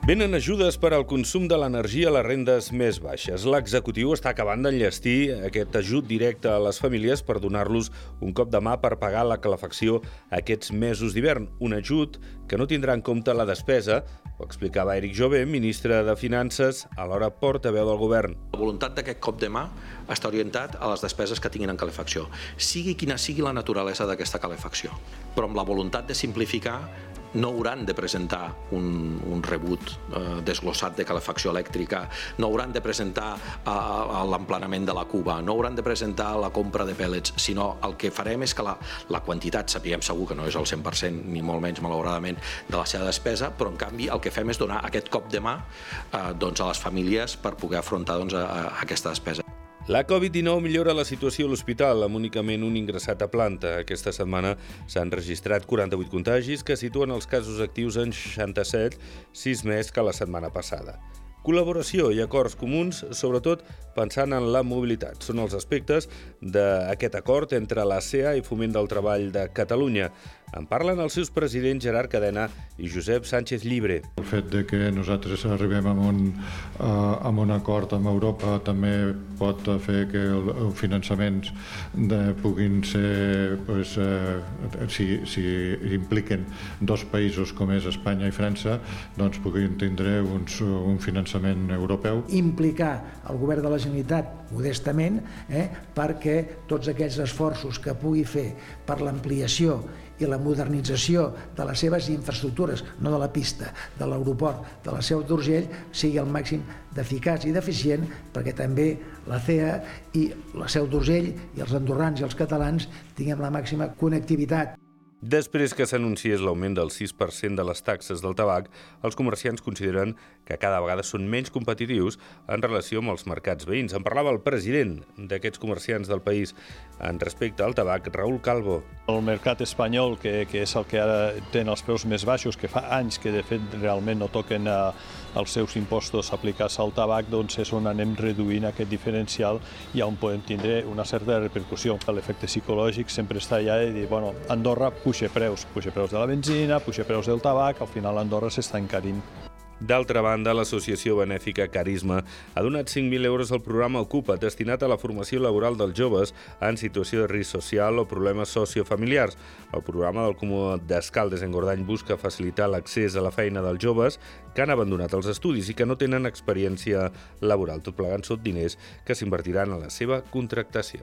Venen ajudes per al consum de l'energia a les rendes més baixes. L'executiu està acabant d'enllestir aquest ajut directe a les famílies per donar-los un cop de mà per pagar la calefacció aquests mesos d'hivern. Un ajut que no tindrà en compte la despesa, ho explicava Eric Jové, ministre de Finances, alhora portaveu del govern. La voluntat d'aquest cop de mà està orientat a les despeses que tinguin en calefacció, sigui quina sigui la naturalesa d'aquesta calefacció, però amb la voluntat de simplificar no hauran de presentar un, un rebut eh, desglossat de calefacció elèctrica, no hauran de presentar eh, l'emplenament de la cuba, no hauran de presentar la compra de pèl·lets, sinó el que farem és que la, la quantitat, sapiguem segur que no és el 100%, ni molt menys malauradament, de la seva despesa, però en canvi el que fem és donar aquest cop de mà eh, doncs a les famílies per poder afrontar doncs, a, a aquesta despesa. La Covid-19 millora la situació a l'hospital amb únicament un ingressat a planta. Aquesta setmana s'han registrat 48 contagis que situen els casos actius en 67, 6 més que la setmana passada. Col·laboració i acords comuns, sobretot pensant en la mobilitat. Són els aspectes d'aquest acord entre la CEA i Foment del Treball de Catalunya. En parlen els seus presidents Gerard Cadena i Josep Sánchez Llibre. El fet de que nosaltres arribem a un, uh, a un acord amb Europa també pot fer que els finançaments de, puguin ser, pues, uh, si, si impliquen dos països com és Espanya i França, doncs puguin tindre uns, un finançament europeu. Implicar el govern de la Generalitat modestament eh, perquè tots aquells esforços que pugui fer per l'ampliació i la modernització de les seves infraestructures, no de la pista, de l'aeroport, de la Seu d'Urgell, sigui el màxim d'eficaç i d'eficient perquè també la CEA i la Seu d'Urgell i els andorrans i els catalans tinguem la màxima connectivitat. Després que s'anunciés l'augment del 6% de les taxes del tabac, els comerciants consideren que cada vegada són menys competitius en relació amb els mercats veïns. En parlava el president d'aquests comerciants del país en respecte al tabac, Raúl Calvo. El mercat espanyol, que, que és el que ara té els preus més baixos, que fa anys que de fet realment no toquen a, els seus impostos aplicats al tabac, doncs és on anem reduint aquest diferencial i on podem tindre una certa repercussió. L'efecte psicològic sempre està allà de dir, bueno, Andorra puja preus, puja preus de la benzina, puja preus del tabac, al final Andorra s'està encarint. D'altra banda, l'associació benèfica Carisma ha donat 5.000 euros al programa Ocupa, destinat a la formació laboral dels joves en situació de risc social o problemes sociofamiliars. El programa del Comú d'Escaldes en Gordany busca facilitar l'accés a la feina dels joves que han abandonat els estudis i que no tenen experiència laboral, tot plegant sot diners que s'invertiran a la seva contractació.